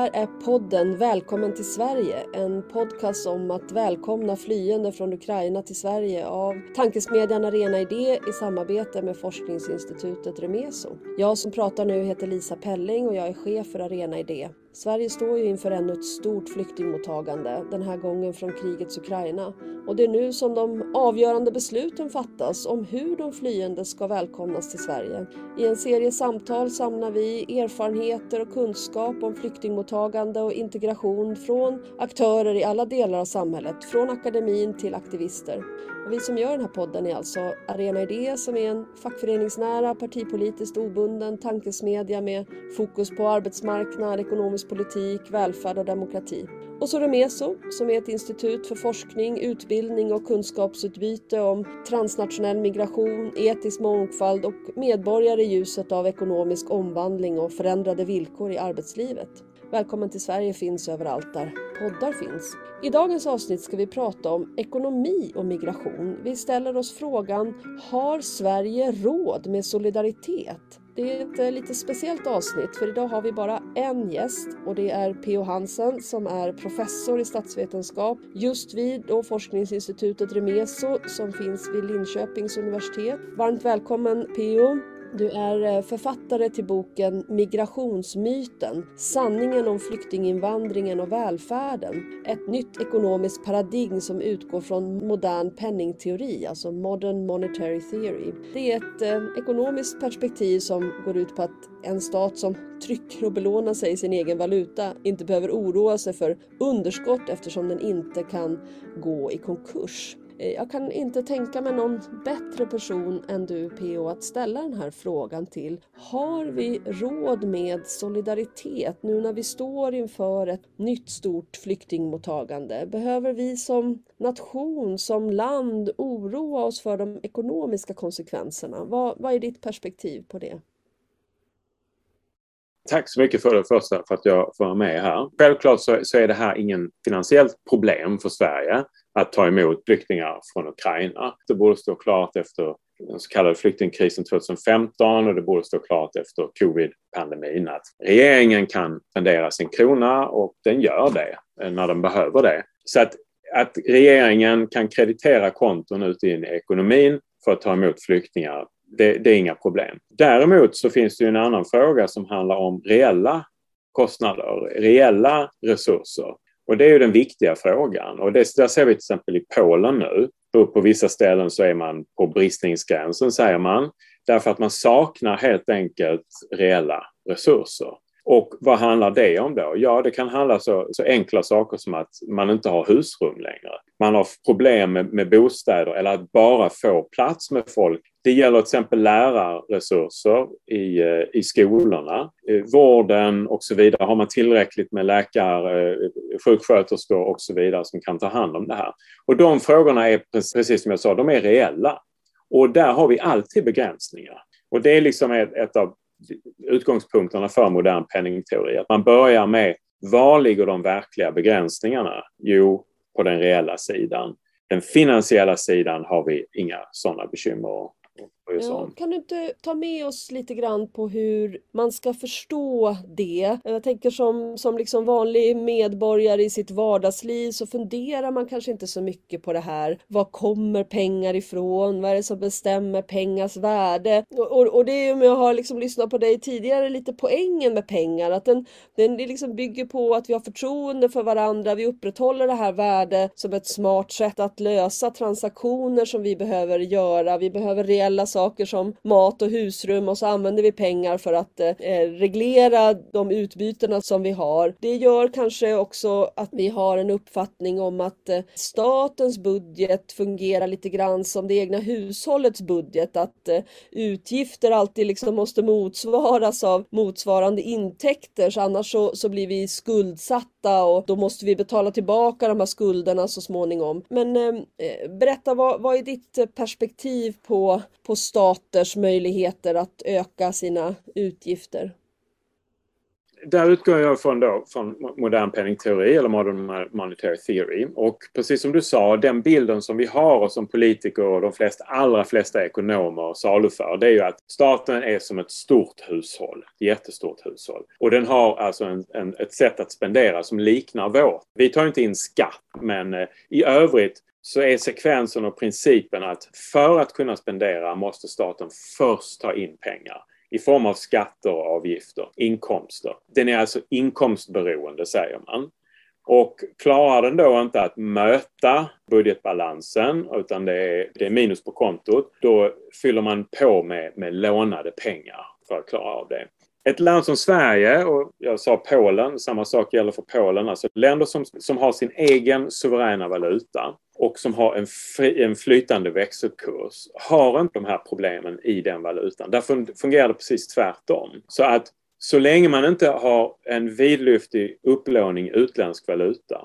här är podden Välkommen till Sverige. En podcast om att välkomna flyende från Ukraina till Sverige av tankesmedjan Arena Idé i samarbete med forskningsinstitutet Remeso. Jag som pratar nu heter Lisa Pelling och jag är chef för Arena Idé. Sverige står ju inför ännu ett stort flyktingmottagande, den här gången från krigets Ukraina. Och det är nu som de avgörande besluten fattas om hur de flyende ska välkomnas till Sverige. I en serie samtal samlar vi erfarenheter och kunskap om flyktingmottagande och integration från aktörer i alla delar av samhället, från akademin till aktivister. Och vi som gör den här podden är alltså Arena Idé som är en fackföreningsnära, partipolitiskt obunden tankesmedja med fokus på arbetsmarknad, ekonomisk politik, välfärd och demokrati. Och så Remeso som är ett institut för forskning, utbildning och kunskapsutbyte om transnationell migration, etisk mångfald och medborgare i ljuset av ekonomisk omvandling och förändrade villkor i arbetslivet. Välkommen till Sverige finns överallt där poddar finns. I dagens avsnitt ska vi prata om ekonomi och migration. Vi ställer oss frågan, har Sverige råd med solidaritet? Det är ett eh, lite speciellt avsnitt för idag har vi bara en gäst och det är P.O. Hansen som är professor i statsvetenskap just vid då forskningsinstitutet Remeso som finns vid Linköpings universitet. Varmt välkommen P.O. Du är eh, författare till boken Migrationsmyten, sanningen om flyktinginvandringen och välfärden. Ett nytt ekonomiskt paradigm som utgår från modern penningteori, alltså modern monetary theory. Det är ett eh, ekonomiskt perspektiv som går ut på att en stat som trycker och belånar sig i sin egen valuta inte behöver oroa sig för underskott eftersom den inte kan gå i konkurs. Eh, jag kan inte tänka mig någon bättre person än du PO att ställa den här frågan till. Har vi råd med solidaritet nu när vi står inför ett nytt stort flyktingmottagande? Behöver vi som nation, som land oroa oss för de ekonomiska konsekvenserna? Vad, vad är ditt perspektiv på det? Tack så mycket för det första, för att jag får vara med här. Självklart så, så är det här ingen finansiellt problem för Sverige att ta emot flyktingar från Ukraina. Det borde stå klart efter den så kallade flyktingkrisen 2015 och det borde stå klart efter covid-pandemin att regeringen kan spendera sin krona och den gör det när den behöver det. Så att, att regeringen kan kreditera konton ute i ekonomin för att ta emot flyktingar, det, det är inga problem. Däremot så finns det ju en annan fråga som handlar om reella kostnader, reella resurser. Och det är ju den viktiga frågan. Och det, där ser vi till exempel i Polen nu. På vissa ställen så är man på bristningsgränsen, säger man. Därför att man saknar helt enkelt reella resurser. Och vad handlar det om då? Ja, det kan handla så, så enkla saker som att man inte har husrum längre. Man har problem med, med bostäder eller att bara få plats med folk. Det gäller till exempel lärarresurser i, eh, i skolorna, eh, vården och så vidare. Har man tillräckligt med läkare, eh, sjuksköterskor och så vidare som kan ta hand om det här? Och de frågorna är precis som jag sa, de är reella. Och där har vi alltid begränsningar. Och det är liksom ett, ett av utgångspunkterna för modern penningteori. Att man börjar med var ligger de verkliga begränsningarna? Jo, på den reella sidan. Den finansiella sidan har vi inga sådana bekymmer people. Ja, kan du inte ta med oss lite grann på hur man ska förstå det? Jag tänker som, som liksom vanlig medborgare i sitt vardagsliv så funderar man kanske inte så mycket på det här. Var kommer pengar ifrån? Vad är det som bestämmer pengars värde? Och, och, och det är om jag har liksom lyssnat på dig tidigare lite poängen med pengar. Att den, den liksom bygger på att vi har förtroende för varandra. Vi upprätthåller det här värdet som ett smart sätt att lösa transaktioner som vi behöver göra. Vi behöver reella saker saker som mat och husrum och så använder vi pengar för att eh, reglera de utbytena som vi har. Det gör kanske också att vi har en uppfattning om att eh, statens budget fungerar lite grann som det egna hushållets budget, att eh, utgifter alltid liksom måste motsvaras av motsvarande intäkter, så annars så, så blir vi skuldsatta och då måste vi betala tillbaka de här skulderna så småningom. Men eh, eh berätta, vad, vad är ditt eh, perspektiv på, på staters möjligheter att öka sina utgifter? där utgår jag från, då, från modern penningteori eller modern monetary theory. Och precis som du sa, den bilden som vi har och som politiker och de flesta, allra flesta ekonomer saluför, det är ju att staten är som ett stort hushåll, ett jättestort hushåll. Och den har alltså en, en, ett sätt att spendera som liknar vårt. Vi tar inte in skatt, men eh, i övrigt så är sekvensen och principen att för att kunna spendera måste staten först ta in pengar i form av skatter och avgifter, inkomster. Den är alltså inkomstberoende säger man. Och klarar den då inte att möta budgetbalansen utan det är, det är minus på kontot, då fyller man på med, med lånade pengar för att klara av det. Ett land som Sverige och jag sa Polen, samma sak gäller för Polen, alltså länder som, som har sin egen suveräna valuta och som har en, fri, en flytande växelkurs har inte de här problemen i den valutan. Där fungerar det precis tvärtom. Så att så länge man inte har en vidlyftig upplåning i utländsk valuta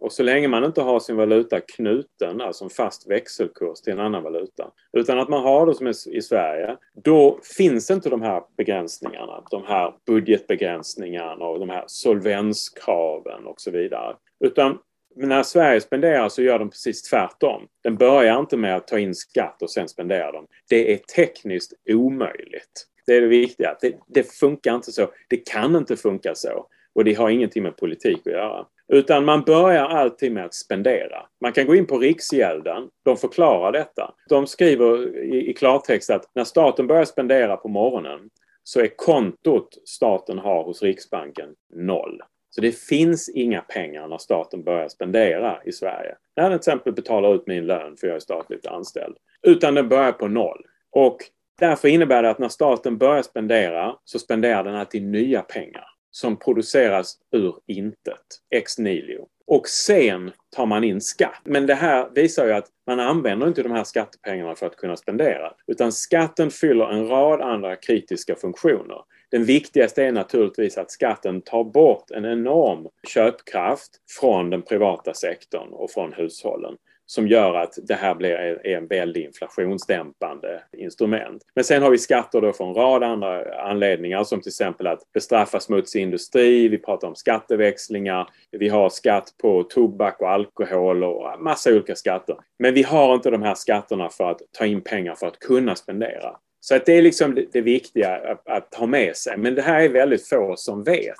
och så länge man inte har sin valuta knuten, alltså en fast växelkurs till en annan valuta, utan att man har det som i Sverige, då finns inte de här begränsningarna, de här budgetbegränsningarna och de här solvenskraven och så vidare. Utan när Sverige spenderar så gör de precis tvärtom. Den börjar inte med att ta in skatt och sen spendera dem. Det är tekniskt omöjligt. Det är det viktiga. Det, det funkar inte så. Det kan inte funka så. Och det har ingenting med politik att göra. Utan man börjar alltid med att spendera. Man kan gå in på Riksgälden. De förklarar detta. De skriver i, i klartext att när staten börjar spendera på morgonen så är kontot staten har hos Riksbanken noll. Så det finns inga pengar när staten börjar spendera i Sverige. När den till exempel betalar ut min lön för jag är statligt anställd. Utan den börjar på noll. Och därför innebär det att när staten börjar spendera så spenderar den alltid nya pengar som produceras ur intet, ex nihilo. Och sen tar man in skatt. Men det här visar ju att man använder inte de här skattepengarna för att kunna spendera. Utan skatten fyller en rad andra kritiska funktioner. Den viktigaste är naturligtvis att skatten tar bort en enorm köpkraft från den privata sektorn och från hushållen som gör att det här blir en väldigt inflationsdämpande instrument. Men sen har vi skatter då för en rad andra anledningar som till exempel att bestraffa smutsig industri, vi pratar om skatteväxlingar, vi har skatt på tobak och alkohol och massa olika skatter. Men vi har inte de här skatterna för att ta in pengar för att kunna spendera. Så att det är liksom det viktiga att, att med sig. Men det här är väldigt få som vet.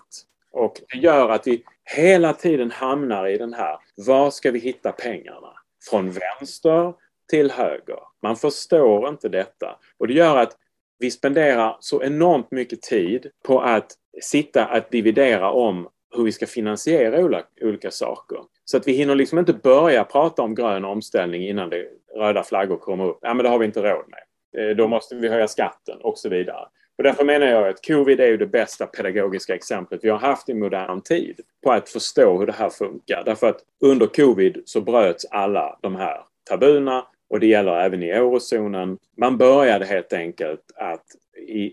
Och det gör att vi hela tiden hamnar i den här, var ska vi hitta pengarna? Från vänster till höger. Man förstår inte detta. Och det gör att vi spenderar så enormt mycket tid på att sitta att dividera om hur vi ska finansiera olika, saker. Så att vi hinner liksom inte börja prata om grön omställning innan det röda flaggor kommer upp. Ja, men det har vi inte råd med. Eh, då måste vi höja skatten och så vidare. Och därför menar jag att covid är ju det bästa pedagogiska exemplet vi har haft i modern tid på att förstå hur det här funkar. Därför att under covid så bröts alla de här tabuna och det gäller även i eurozonen. Man började helt enkelt att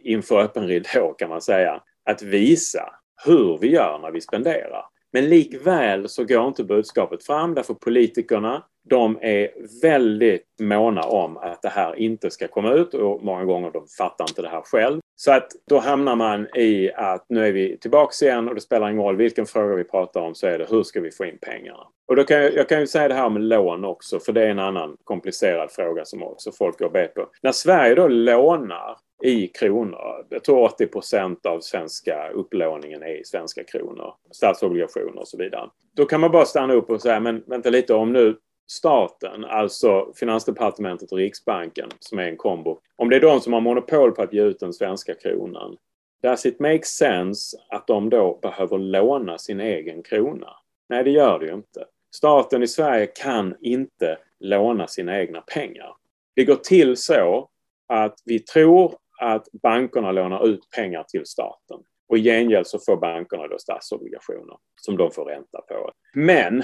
inför öppen ridå kan man säga, att visa hur vi gör när vi spenderar. Men likväl så går inte budskapet fram därför politikerna de är väldigt måna om att det här inte ska komma ut och många gånger de fattar inte det här själv. Så att då hamnar man i att nu är vi tillbaks igen och det spelar ingen roll vilken fråga vi pratar om så är det hur ska vi få in pengarna? Och då kan jag, jag kan ju säga det här med lån också för det är en annan komplicerad fråga som också folk går bet på. När Sverige då lånar i kronor. Jag tror 80 procent av svenska upplåningen är i svenska kronor. Statsobligationer och så vidare. Då kan man bara stanna upp och säga, men vänta lite om nu staten, alltså Finansdepartementet och Riksbanken som är en kombo. Om det är de som har monopol på att ge ut den svenska kronan. Does it make sense att de då behöver låna sin egen krona? Nej, det gör det ju inte. Staten i Sverige kan inte låna sina egna pengar. Det går till så att vi tror att bankerna lånar ut pengar till staten. Och i gengäld så får bankerna då statsobligationer som de får ränta på. Men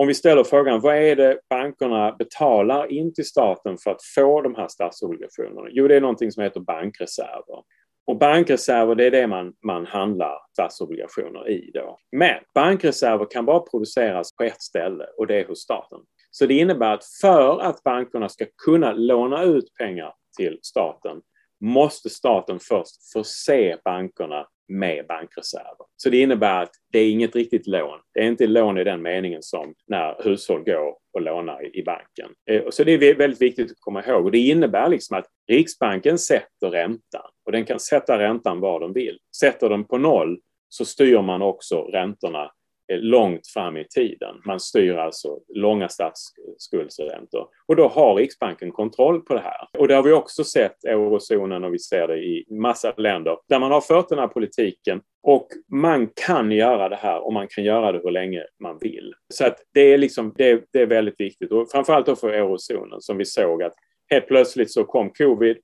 om vi ställer frågan, vad är det bankerna betalar in till staten för att få de här statsobligationerna? Jo, det är någonting som heter bankreserver. Och bankreserver, det är det man, man handlar statsobligationer i då. Men bankreserver kan bara produceras på ett ställe och det är hos staten. Så det innebär att för att bankerna ska kunna låna ut pengar till staten måste staten först förse bankerna med bankreserver. Så det innebär att det är inget riktigt lån. Det är inte lån i den meningen som när hushåll går och lånar i banken. Eh, så det är väldigt viktigt att komma ihåg och det innebär liksom att Riksbanken sätter räntan och den kan sätta räntan var den vill. Sätter den på noll så styr man också räntorna Eh, långt fram i tiden. Man styr alltså långa statsskuldsräntor. Och då har Riksbanken kontroll på det här. Och det har vi också sett i eurozonen och vi ser det i massa länder där man har fört den här politiken och man kan göra det här och man kan göra det hur länge man vill. Så att det är liksom, det, det är väldigt viktigt och framförallt då för eurozonen som vi såg att helt plötsligt så kom covid.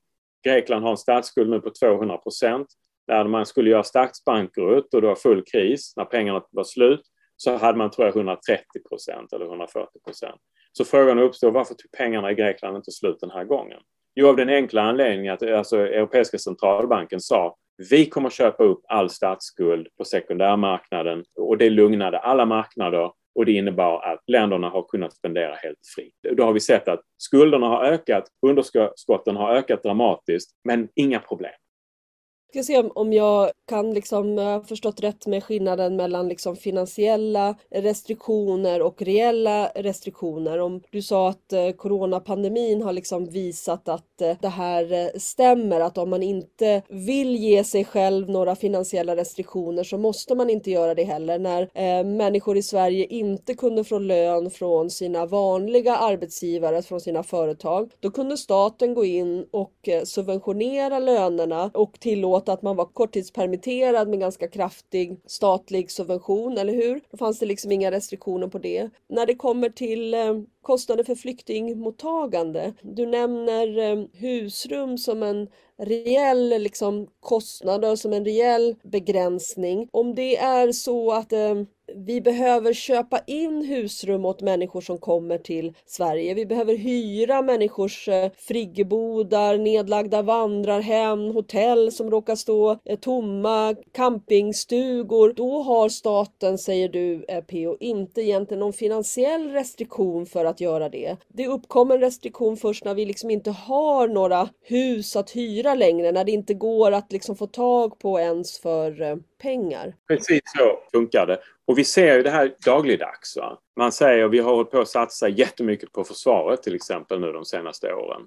Grekland har en statsskuld nu på 200 procent där man skulle göra statsbankrutt och det var full kris när pengarna var slut så hade man tror jag 130 procent eller 140 procent. Så frågan uppstår varför tog pengarna i Grekland inte slut den här gången? Jo, av den enkla anledningen att alltså, Europeiska centralbanken sa vi kommer köpa upp all statsskuld på sekundärmarknaden och det lugnade alla marknader och det innebar att länderna har kunnat spendera helt fritt. Då har vi sett att skulderna har ökat, underskotten har ökat dramatiskt, men inga problem ska se om jag kan liksom eh, förstått rätt med skillnaden mellan liksom finansiella restriktioner och reella restriktioner. Om du sa att eh, coronapandemin har liksom visat att eh, det här stämmer, att om man inte vill ge sig själv några finansiella restriktioner så måste man inte göra det heller. När eh, människor i Sverige inte kunde få lön från sina vanliga arbetsgivare, från sina företag, då kunde staten gå in och subventionera lönerna och tillåta att man var korttidspermitterad med ganska kraftig statlig subvention, eller hur? Då fanns det liksom inga restriktioner på det. När det kommer till eh, kostnader för flyktingmottagande. Du nämner eh, husrum som en reell liksom, kostnad och som en reell begränsning. Om det är så att eh, vi behöver köpa in husrum åt människor som kommer till Sverige. Vi behöver hyra människors eh, friggebodar, nedlagda vandrarhem, hotell som råkar stå eh, tomma, campingstugor. Då har staten, säger du eh, PO, inte egentligen någon finansiell restriktion för att göra det. Det uppkommer en restriktion först när vi liksom inte har några hus att hyra längre, när det inte går att liksom få tag på ens för pengar. Precis så funkar det. Och vi ser ju det här dagligdags. Va? Man säger att vi har hållit på att satsa jättemycket på försvaret till exempel nu de senaste åren.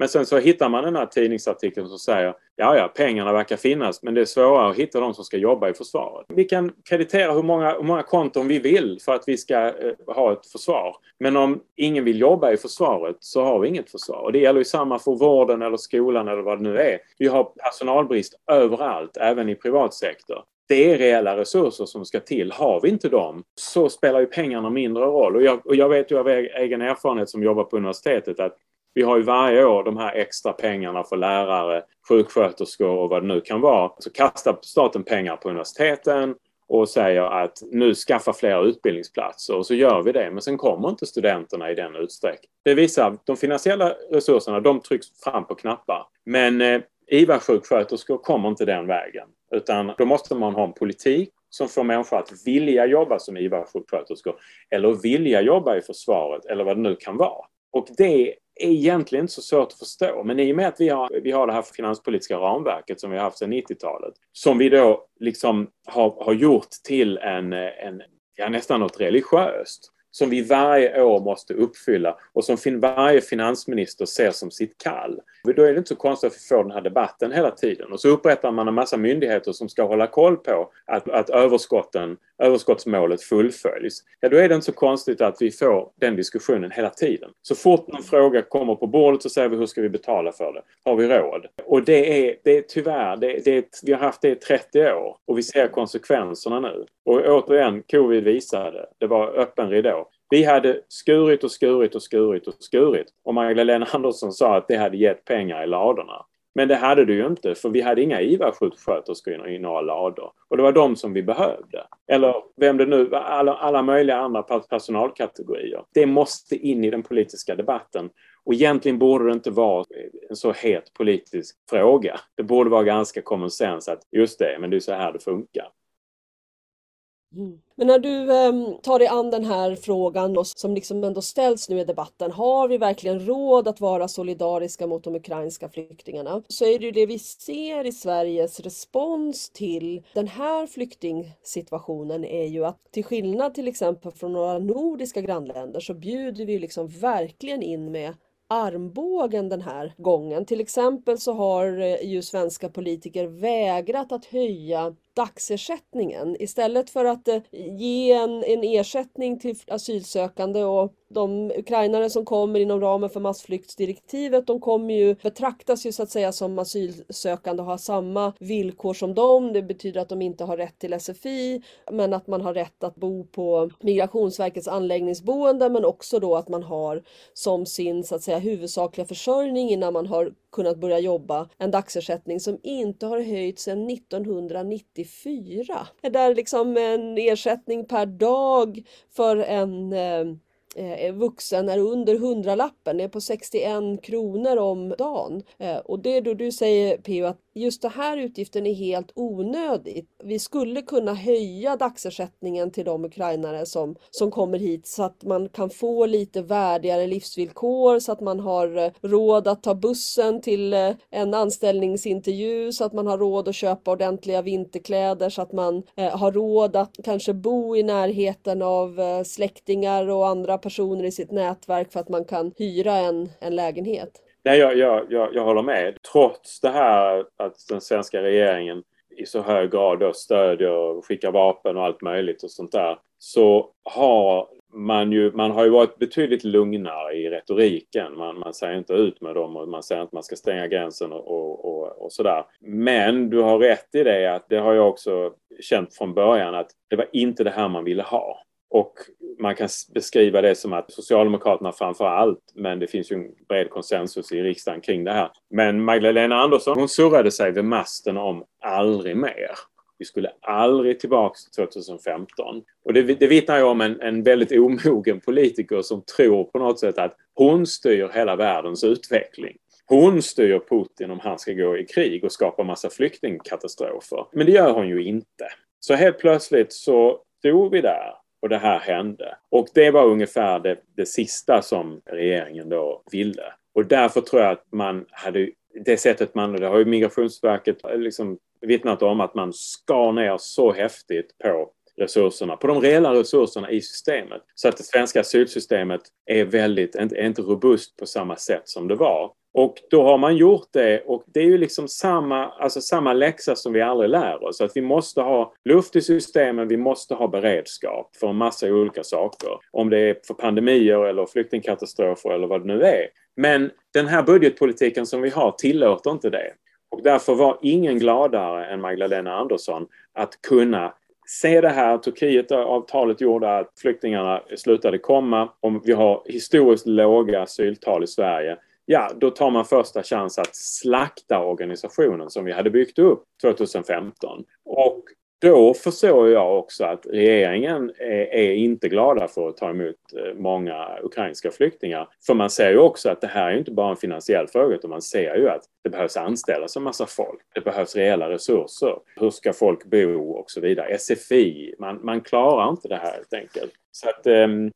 Men sen så hittar man den här tidningsartikeln som säger ja, ja, pengarna verkar finnas men det är svårare att hitta de som ska jobba i försvaret. Vi kan kreditera hur många, hur många konton vi vill för att vi ska eh, ha ett försvar. Men om ingen vill jobba i försvaret så har vi inget försvar. Och det gäller ju samma för vården eller skolan eller vad det nu är. Vi har personalbrist överallt, även i privat sektor det är reella resurser som ska till. Har vi inte dem så spelar ju pengarna mindre roll. Och jag, och jag vet ju av egen erfarenhet som jobbar på universitetet att vi har ju varje år de här extra pengarna för lärare, sjuksköterskor och vad det nu kan vara. Så kastar staten pengar på universiteten och säger att nu skaffa fler utbildningsplatser och så gör vi det. Men sen kommer inte studenterna i den utsträckningen. Det visar att de finansiella resurserna de trycks fram på knappar. Men eh, IVA-sjuksköterskor kommer inte den vägen. Utan då måste man ha en politik som får människor att vilja jobba som IVA-sjuksköterskor eller vilja jobba i försvaret eller vad det nu kan vara. Och det är egentligen inte så svårt att förstå. Men i och med att vi har, vi har det här finanspolitiska ramverket som vi har haft sedan 90-talet som vi då liksom har, har gjort till en, en ja, nästan något religiöst som vi varje år måste uppfylla och som varje finansminister ser som sitt kall. Då är det inte så konstigt att vi får den här debatten hela tiden. Och så upprättar man en massa myndigheter som ska hålla koll på att, att överskotten, överskottsmålet fullföljs. Ja, då är det inte så konstigt att vi får den diskussionen hela tiden. Så fort någon fråga kommer på bordet så säger vi hur ska vi betala för det? Har vi råd? Och det är, det är tyvärr, det, det, vi har haft det i 30 år och vi ser konsekvenserna nu. Och återigen, covid visade, det var öppen ridå. Vi hade skurit och skurit och skurit och skurit och Magdalena Andersson sa att det hade gett pengar i ladorna. Men det hade det ju inte för vi hade inga IVA-sjuksköterskor i några lador. Och det var de som vi behövde. Eller vem det nu alla, alla möjliga andra personalkategorier. Det måste in i den politiska debatten. Och egentligen borde det inte vara en så het politisk fråga. Det borde vara ganska common sense att just det, men det är så här det funkar. Mm. Men när du eh, tar dig an den här frågan då, som liksom ändå ställs nu i debatten, har vi verkligen råd att vara solidariska mot de ukrainska flyktingarna? Så är det ju det vi ser i Sveriges respons till den här flyktingsituationen är ju att till skillnad till exempel från några nordiska grannländer så bjuder vi liksom verkligen in med armbågen den här gången. Till exempel så har eh, ju svenska politiker vägrat att höja dagsersättningen istället för att eh, ge en, en ersättning till asylsökande och de ukrainare som kommer inom ramen för massflyktsdirektivet de kommer ju betraktas ju så att säga som asylsökande och har samma villkor som dem. Det betyder att de inte har rätt till SFI men att man har rätt att bo på Migrationsverkets anläggningsboende men också då att man har som sin så att säga huvudsakliga försörjning innan man har kunnat börja jobba en dagsersättning som inte har höjts sedan 1994. Det där liksom en ersättning per dag för en eh, eh vuxen är under hundralappen, det är på 61 kronor om dagen. Eh, och det är då du säger Pio att just den här utgiften är helt onödig. Vi skulle kunna höja dagsersättningen till de ukrainare som, som kommer hit så att man kan få lite värdigare livsvillkor, så att man har eh, råd att ta bussen till eh, en anställningsintervju, så att man har råd att köpa ordentliga vinterkläder, så att man eh, har råd att kanske bo i närheten av eh, släktingar och andra personer i sitt nätverk för att man kan hyra en, en lägenhet. Nej, jag, jag, jag, jag håller med. Trots det här att den svenska regeringen i så hög grad då stödjer och skickar vapen och allt möjligt och sånt där så har man ju, man har ju varit betydligt lugnare i retoriken. Man, man säger inte ut med dem och man säger att man ska stänga gränsen och, och, och, och sådär. Men du har rätt i det att det har jag också känt från början att det var inte det här man ville ha. Och man kan beskriva det som att Socialdemokraterna framför allt, men det finns ju en bred konsensus i riksdagen kring det här. Men Magdalena Andersson, hon surrade sig vid masten om aldrig mer. Vi skulle aldrig tillbaks till 2015. Och det, det vittnar ju om en, en väldigt omogen politiker som tror på något sätt att hon styr hela världens utveckling. Hon styr Putin om han ska gå i krig och skapa massa flyktingkatastrofer. Men det gör hon ju inte. Så helt plötsligt så stod vi där och det här hände. Och det var ungefär det, det sista som regeringen då ville. Och därför tror jag att man hade det sättet man, det har ju Migrationsverket eh, liksom vittnat om att man skar ner så häftigt på resurserna, på de reella resurserna i systemet. Så att det svenska asylsystemet är väldigt, är inte robust på samma sätt som det var. Och då har man gjort det och det är ju liksom samma, alltså samma läxa som vi aldrig lär oss. Att vi måste ha luft i systemen, vi måste ha beredskap för en massa olika saker. Om det är för pandemier eller flyktingkatastrofer eller vad det nu är. Men den här budgetpolitiken som vi har tillåter inte det. Och därför var ingen gladare än Magdalena Andersson att kunna se det här. Turkietavtalet gjorde att flyktingarna slutade komma. Om vi har historiskt låga asyltal i Sverige ja, då tar man första chans att slakta organisationen som vi hade byggt upp 2015. Och då förstår jag också att regeringen är, är, inte glada för att ta emot eh, många ukrainska flyktingar. För man ser ju också att det här är inte bara en finansiell fråga utan man ser ju att det behövs anställas en massa folk. Det behövs reella resurser. Hur ska folk bo och så vidare. SFI, man, man klarar inte det här helt enkelt. Så att, ehm,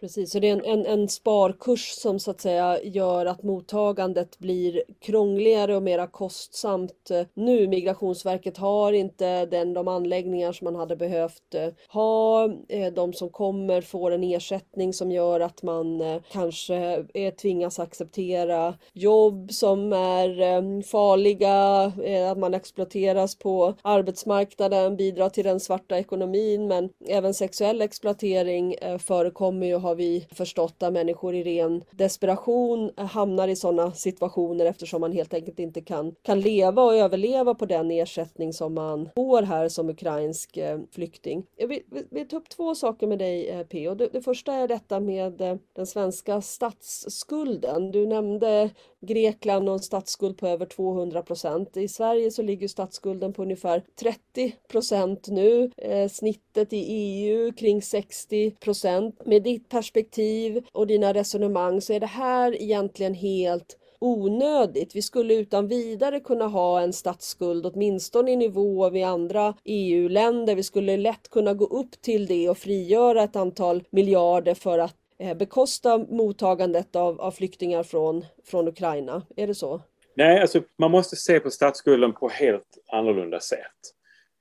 Precis, så det är en, en, en, sparkurs som så att säga gör att mottagandet blir krångligare och mera kostsamt nu. Migrationsverket har inte den, de anläggningar som man hade behövt eh, ha. Eh, de som kommer får en ersättning som gör att man eh, kanske tvingas acceptera jobb som är farliga, att man exploateras på arbetsmarknaden, bidrar till den svarta ekonomin men även sexuell exploatering förekommer ju har vi förstått att människor i ren desperation hamnar i sådana situationer eftersom man helt enkelt inte kan, kan leva och överleva på den ersättning som man får här som ukrainsk eh, flykting. Jag vill, vill ta upp två saker med dig eh, P. Och Det, det första är detta med eh, den svenska statsskulden. Du nämnde Grekland och en statsskuld på över 200 procent. I Sverige så ligger statsskulden på ungefär 30 procent nu. Eh, snittet i EU kring 60 procent. Med ditt perspektiv och dina resonemang så är det här egentligen helt onödigt. Vi skulle utan vidare kunna ha en statsskuld åtminstone i nivå med andra EU-länder. Vi skulle lätt kunna gå upp till det och frigöra ett antal miljarder för att Eh, bekosta mottagandet av, av flyktingar från, från Ukraina. Är det så? Nej, alltså man måste se på statsskulden på helt annorlunda sätt.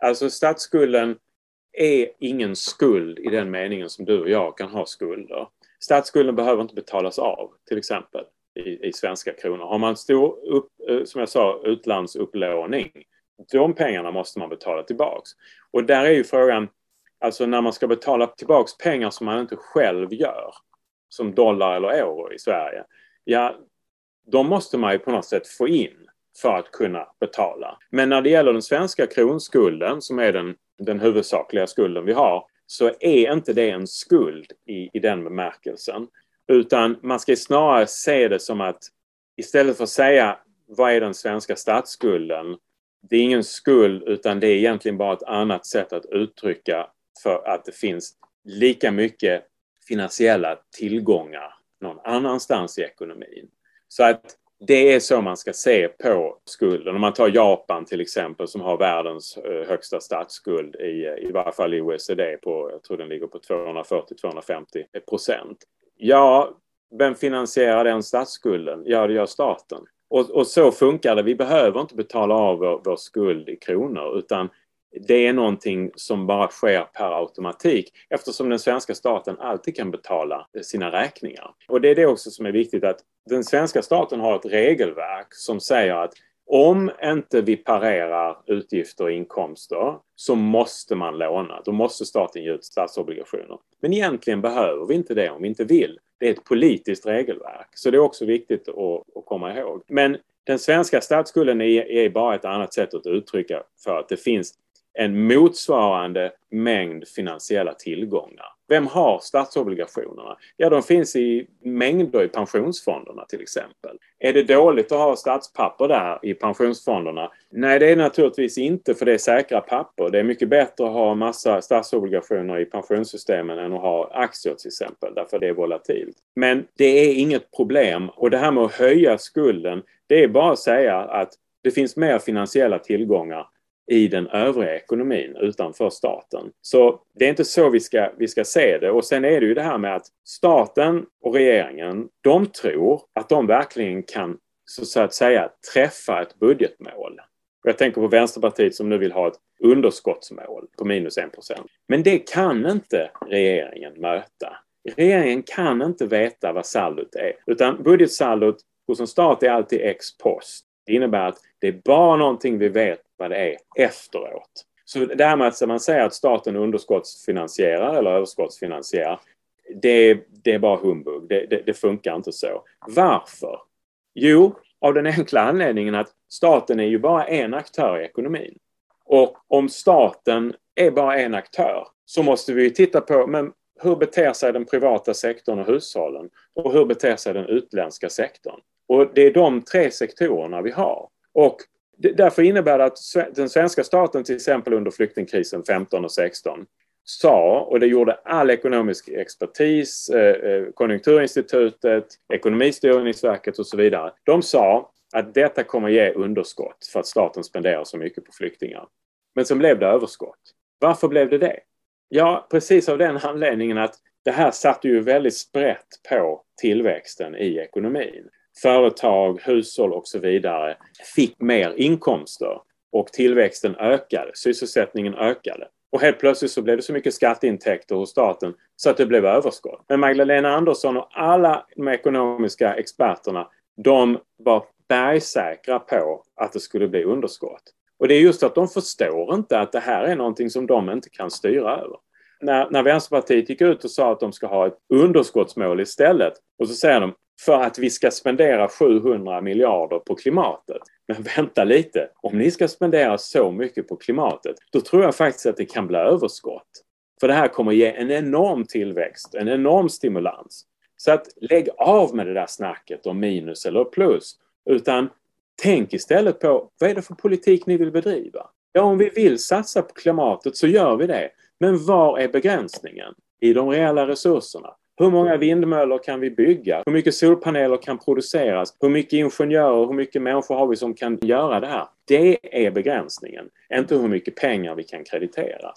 Alltså statsskulden är ingen skuld i den meningen som du och jag kan ha skulder. Statsskulden behöver inte betalas av, till exempel i, i svenska kronor. Har man stor, upp, eh, som jag sa, utlandsupplåning, de pengarna måste man betala tillbaks. Och där är ju frågan, alltså när man ska betala tillbaks pengar som man inte själv gör, som dollar eller euro i Sverige, ja, de måste man ju på något sätt få in för att kunna betala. Men när det gäller den svenska kronskulden som är den, den huvudsakliga skulden vi har så är inte det en skuld i, i den bemärkelsen. Utan man ska snarare se det som att istället för att säga vad är den svenska statsskulden? Det är ingen skuld utan det är egentligen bara ett annat sätt att uttrycka för att det finns lika mycket finansiella tillgångar någon annanstans i ekonomin. Så att det är så man ska se på skulden. Om man tar Japan till exempel som har världens eh, högsta statsskuld i, eh, i varje fall i OECD på, jag tror den ligger på 240-250 procent. Ja, vem finansierar den statsskulden? Ja, det gör staten. Och, och, så funkar det. Vi behöver inte betala av vår, vår skuld i kronor utan det är någonting som bara sker per automatik eftersom den svenska staten alltid kan betala sina räkningar. Och det är det också som är viktigt att den svenska staten har ett regelverk som säger att om inte vi parerar utgifter och inkomster så måste man låna. Då måste staten ge ut statsobligationer. Men egentligen behöver vi inte det om vi inte vill. Det är ett politiskt regelverk. Så det är också viktigt att, att komma ihåg. Men den svenska statsskulden är, är bara ett annat sätt att uttrycka för att det finns en motsvarande mängd finansiella tillgångar. Vem har statsobligationerna? Ja, de finns i mängder i pensionsfonderna till exempel. Är det dåligt att ha statspapper där i pensionsfonderna? Nej, det är naturligtvis inte för det är säkra papper. Det är mycket bättre att ha massa statsobligationer i pensionssystemen än att ha aktier till exempel, därför det är volatilt. Men det är inget problem och det här med att höja skulden, det är bara att säga att det finns mer finansiella tillgångar i den övriga ekonomin utanför staten. Så det är inte så vi ska, vi ska se det. Och sen är det ju det här med att staten och regeringen, de tror att de verkligen kan så att säga träffa ett budgetmål. Jag tänker på Vänsterpartiet som nu vill ha ett underskottsmål på minus 1% Men det kan inte regeringen möta. Regeringen kan inte veta vad saldot är, utan budgetsaldot hos en stat är alltid ex post. Det innebär att det är bara någonting vi vet vad det är efteråt. Så det här med att man säger att staten underskottsfinansierar eller överskottsfinansierar, det, det är bara humbug. Det, det, det funkar inte så. Varför? Jo, av den enkla anledningen att staten är ju bara en aktör i ekonomin. Och om staten är bara en aktör så måste vi titta på men hur beter sig den privata sektorn och hushållen och hur beter sig den utländska sektorn? Och det är de tre sektorerna vi har. Och därför innebär det att den svenska staten till exempel under flyktingkrisen 15 och 16 sa, och det gjorde all ekonomisk expertis, eh, eh, Konjunkturinstitutet, Ekonomistyrningsverket och så vidare. De sa att detta kommer ge underskott för att staten spenderar så mycket på flyktingar. Men sen blev det överskott. Varför blev det det? Ja, precis av den anledningen att det här satte ju väldigt sprätt på tillväxten i ekonomin företag, hushåll och så vidare fick mer inkomster och tillväxten ökade, sysselsättningen ökade. Och helt plötsligt så blev det så mycket skatteintäkter hos staten så att det blev överskott. Men Magdalena Andersson och alla de ekonomiska experterna, de var bergsäkra på att det skulle bli underskott. Och det är just att de förstår inte att det här är någonting som de inte kan styra över. När, när Vänsterpartiet gick ut och sa att de ska ha ett underskottsmål istället och så säger de för att vi ska spendera 700 miljarder på klimatet. Men vänta lite, om ni ska spendera så mycket på klimatet, då tror jag faktiskt att det kan bli överskott. För det här kommer ge en enorm tillväxt, en enorm stimulans. Så att lägg av med det där snacket om minus eller plus, utan tänk istället på vad är det för politik ni vill bedriva? Ja, om vi vill satsa på klimatet så gör vi det. Men var är begränsningen? I de reella resurserna. Hur många vindmöllor kan vi bygga? Hur mycket solpaneler kan produceras? Hur mycket ingenjörer, hur mycket människor har vi som kan göra det här? Det är begränsningen, inte hur mycket pengar vi kan kreditera.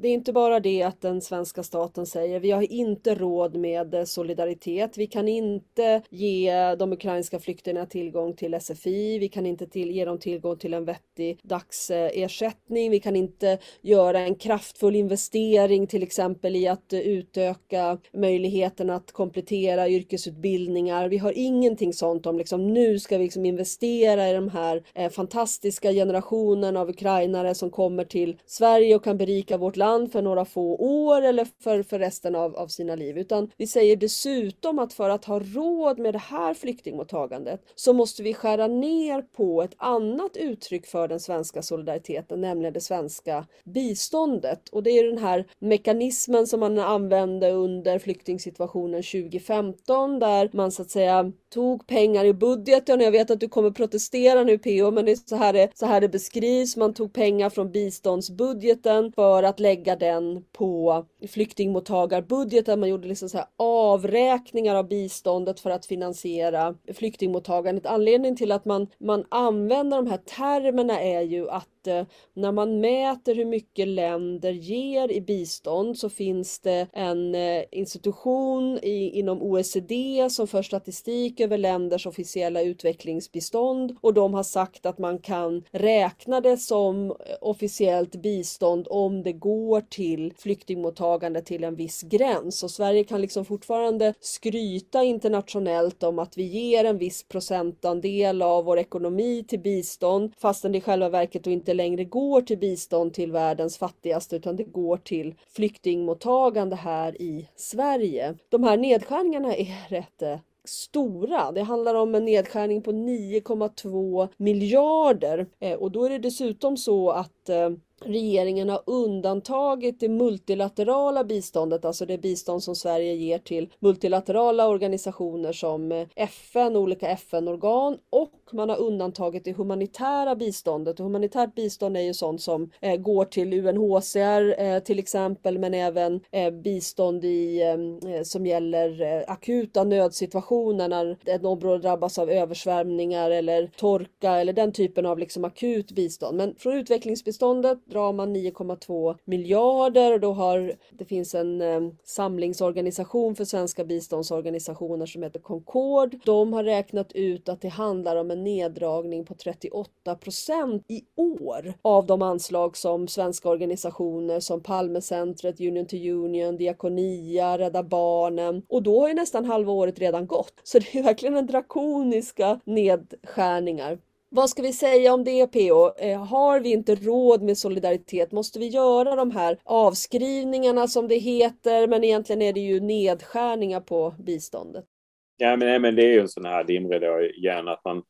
Det är inte bara det att den svenska staten säger vi har inte råd med solidaritet. Vi kan inte ge de ukrainska flyktingarna tillgång till SFI. Vi kan inte till, ge dem tillgång till en vettig dagsersättning. Vi kan inte göra en kraftfull investering till exempel i att utöka möjligheten att komplettera yrkesutbildningar. Vi har ingenting sånt om liksom nu ska vi liksom investera i de här eh, fantastiska generationen av ukrainare som kommer till Sverige och kan berika vårt land ibland för några få år eller för, för resten av, av sina liv. Utan vi säger dessutom att för att ha råd med det här flyktingmottagandet så måste vi skära ner på ett annat uttryck för den svenska solidariteten, nämligen det svenska biståndet. Och det är den här mekanismen som man använde under flyktingsituationen 2015 där man så att säga tog pengar i budgeten. Jag vet att du kommer protestera nu PO, men det är så här det, så här det beskrivs. Man tog pengar från biståndsbudgeten för att lägga lägga den på flyktingmottagarbudgeten. Man gjorde liksom så här avräkningar av biståndet för att finansiera flyktingmottagandet. Anledningen till att man, man använder de här termerna är ju att eh, när man mäter hur mycket länder ger i bistånd så finns det en eh, institution i, inom OECD som för statistik över länders officiella utvecklingsbistånd och de har sagt att man kan räkna det som eh, officiellt bistånd om det går till flyktingmottagande till en viss gräns. Och Sverige kan liksom fortfarande skryta internationellt om att vi ger en viss procentandel av vår ekonomi till bistånd fastän det i själva verket inte längre går till bistånd till världens fattigaste utan det går till flyktingmottagande här i Sverige. De här nedskärningarna är rätt eh, stora. Det handlar om en nedskärning på 9,2 miljarder eh, och då är det dessutom så att eh, regeringen har undantagit det multilaterala biståndet, alltså det bistånd som Sverige ger till multilaterala organisationer som eh, FN, olika FN-organ och man har undantagit det humanitära biståndet. Och humanitärt bistånd är ju sånt som eh, går till UNHCR eh, till exempel, men även eh, bistånd i, eh, som gäller eh, akuta nödsituationer när ett område drabbas av översvämningar eller torka eller den typen av liksom akut bistånd. Men från utvecklingsbiståndet drar 9,2 miljarder och då har det finns en eh, samlingsorganisation för svenska biståndsorganisationer som heter Concord. De har räknat ut att det handlar om en neddragning på 38 procent i år av de anslag som svenska organisationer som Palmecentret, Union to Union, Diakonia, Rädda Barnen och då har ju nästan halva året redan gått. Så det är verkligen en drakoniska nedskärningar. Vad ska vi säga om det PO? Eh, har vi inte råd med solidaritet? Måste vi göra de här avskrivningarna som det heter? Men egentligen är det ju nedskärningar på biståndet. Ja, men, nej, men det är ju en sån här dimridå igen att man,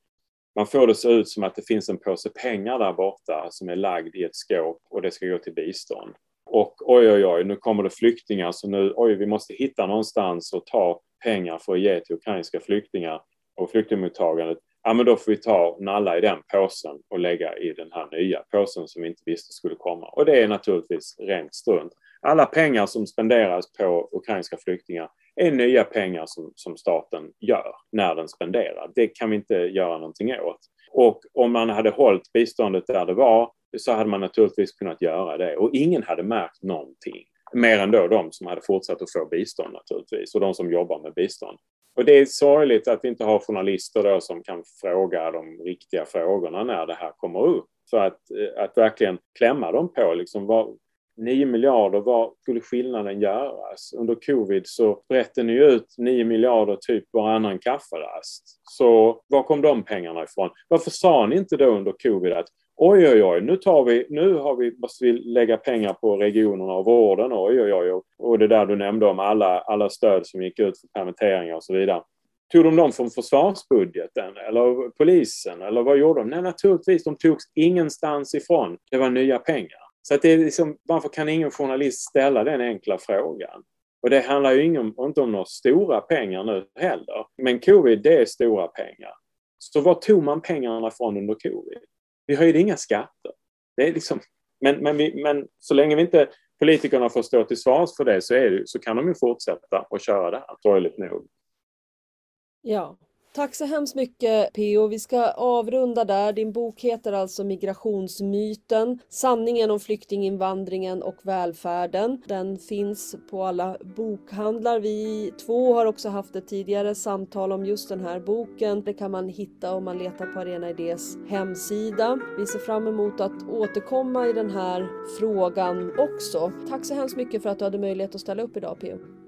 man får det se ut som att det finns en påse pengar där borta som är lagd i ett skåp och det ska gå till bistånd. Och oj, oj, oj, nu kommer det flyktingar så nu, oj, vi måste hitta någonstans och ta pengar för att ge till ukrainska flyktingar och flyktingmottagandet ja men då får vi ta nalla i den påsen och lägga i den här nya påsen som vi inte visste skulle komma. Och det är naturligtvis rent strunt. Alla pengar som spenderas på ukrainska flyktingar är nya pengar som, som staten gör när den spenderar. Det kan vi inte göra någonting åt. Och om man hade hållit biståndet där det var så hade man naturligtvis kunnat göra det och ingen hade märkt någonting. Mer än då de som hade fortsatt att få bistånd naturligtvis och de som jobbar med bistånd. Och det är sorgligt att vi inte har journalister då som kan fråga de riktiga frågorna när det här kommer upp. För att, eh, att verkligen klämma dem på liksom vad, 9 miljarder, vad skulle skillnaden göras? Under covid så brätte ni ut 9 miljarder typ varannan kafferast. Så var kom de pengarna ifrån? Varför sa ni inte då under covid att oj, oj, oj, nu, tar vi, nu har vi, måste vi lägga pengar på regionerna och vården, oj, oj, oj, och det där du nämnde om alla, alla stöd som gick ut för permitteringar och så vidare. Tog de dem från försvarsbudgeten eller polisen eller vad gjorde de? Nej, naturligtvis, de togs ingenstans ifrån. Det var nya pengar. Så att det är liksom, varför kan ingen journalist ställa den enkla frågan? Och det handlar ju inte om några stora pengar nu heller. Men covid, det är stora pengar. Så var tog man pengarna från under covid? Vi höjde inga skatter. Det är liksom, men, men, vi, men så länge vi inte politikerna får stå till svars för det så, är det, så kan de ju fortsätta att köra det här, sorgligt nog. Ja, Tack så hemskt mycket P.O. Vi ska avrunda där. Din bok heter alltså Migrationsmyten, sanningen om flyktinginvandringen och välfärden. Den finns på alla bokhandlar. Vi två har också haft ett tidigare samtal om just den här boken. Det kan man hitta om man letar på Arena Idés hemsida. Vi ser fram emot att återkomma i den här frågan också. Tack så hemskt mycket för att du hade möjlighet att ställa upp idag P.O.